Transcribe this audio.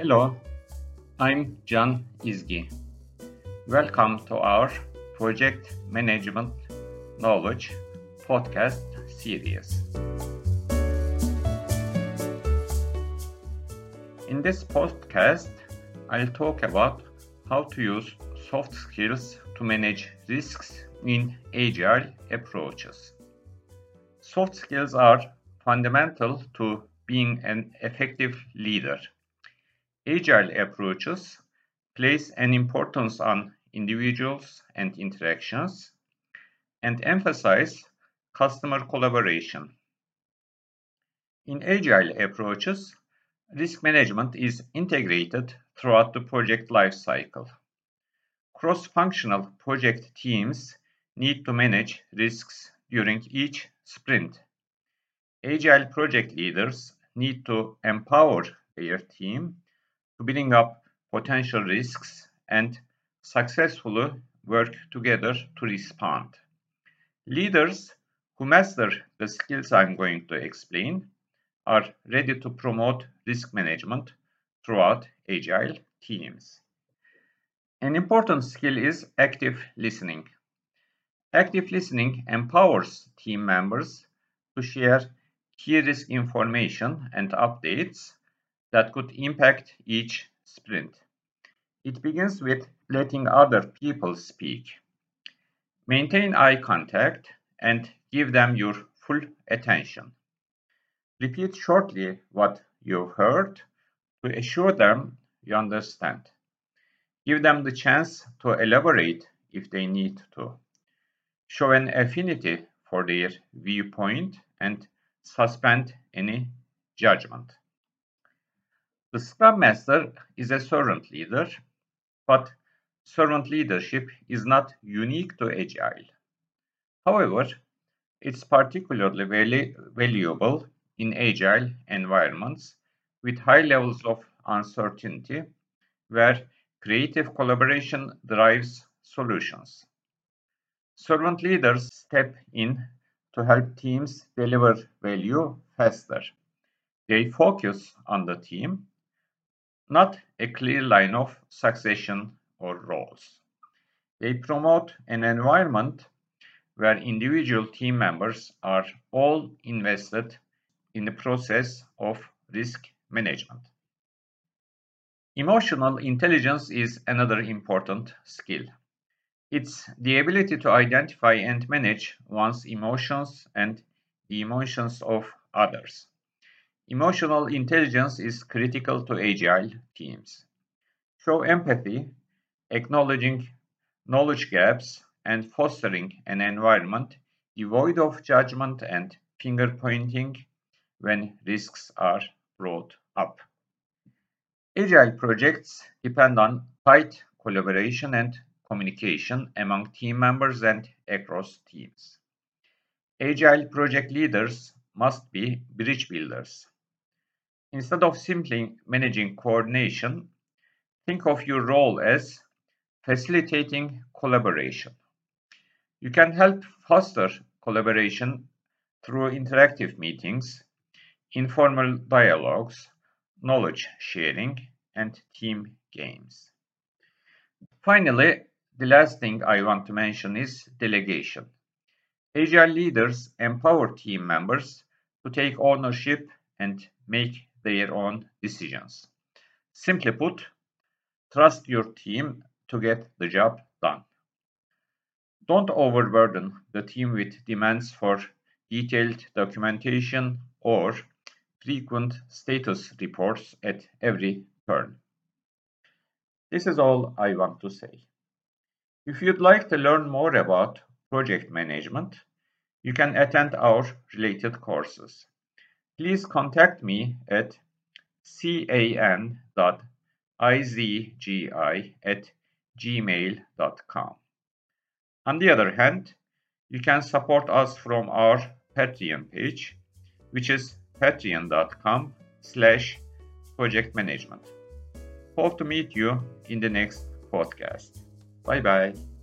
Hello, I'm Can Izgi. Welcome to our Project Management Knowledge podcast series. In this podcast, I'll talk about how to use soft skills to manage risks in agile approaches. Soft skills are fundamental to being an effective leader. Agile approaches place an importance on individuals and interactions and emphasize customer collaboration. In agile approaches, risk management is integrated throughout the project lifecycle. Cross-functional project teams need to manage risks during each sprint. Agile project leaders need to empower their team to bring up potential risks and successfully work together to respond. Leaders who master the skills I'm going to explain are ready to promote risk management throughout agile teams. An important skill is active listening. Active listening empowers team members to share key risk information and updates that could impact each sprint. It begins with letting other people speak. Maintain eye contact and give them your full attention. Repeat shortly what you heard to assure them you understand. Give them the chance to elaborate if they need to. Show an affinity for their viewpoint and suspend any judgment. The Scrum Master is a servant leader, but servant leadership is not unique to Agile. However, it's particularly valuable in Agile environments with high levels of uncertainty where creative collaboration drives solutions. Servant leaders step in to help teams deliver value faster. They focus on the team, not a clear line of succession or roles. They promote an environment where individual team members are all invested in the process of risk management. Emotional intelligence is another important skill. It's the ability to identify and manage one's emotions and the emotions of others. Emotional intelligence is critical to agile teams. Show empathy, acknowledging knowledge gaps, and fostering an environment devoid of judgment and finger pointing when risks are brought up. Agile projects depend on tight collaboration and communication among team members and across teams. Agile project leaders must be bridge builders. Instead of simply managing coordination, think of your role as facilitating collaboration. You can help foster collaboration through interactive meetings, informal dialogues, knowledge sharing, and team games. Finally, the last thing I want to mention is delegation. Agile leaders empower team members to take ownership and make their own decisions. Simply put, trust your team to get the job done. Don't overburden the team with demands for detailed documentation or frequent status reports at every turn. This is all I want to say. If you'd like to learn more about project management, you can attend our related courses. Please contact me at can.izgi at gmail.com. On the other hand, you can support us from our Patreon page, which is patreon.com slash project management. Hope to meet you in the next podcast. Bye bye.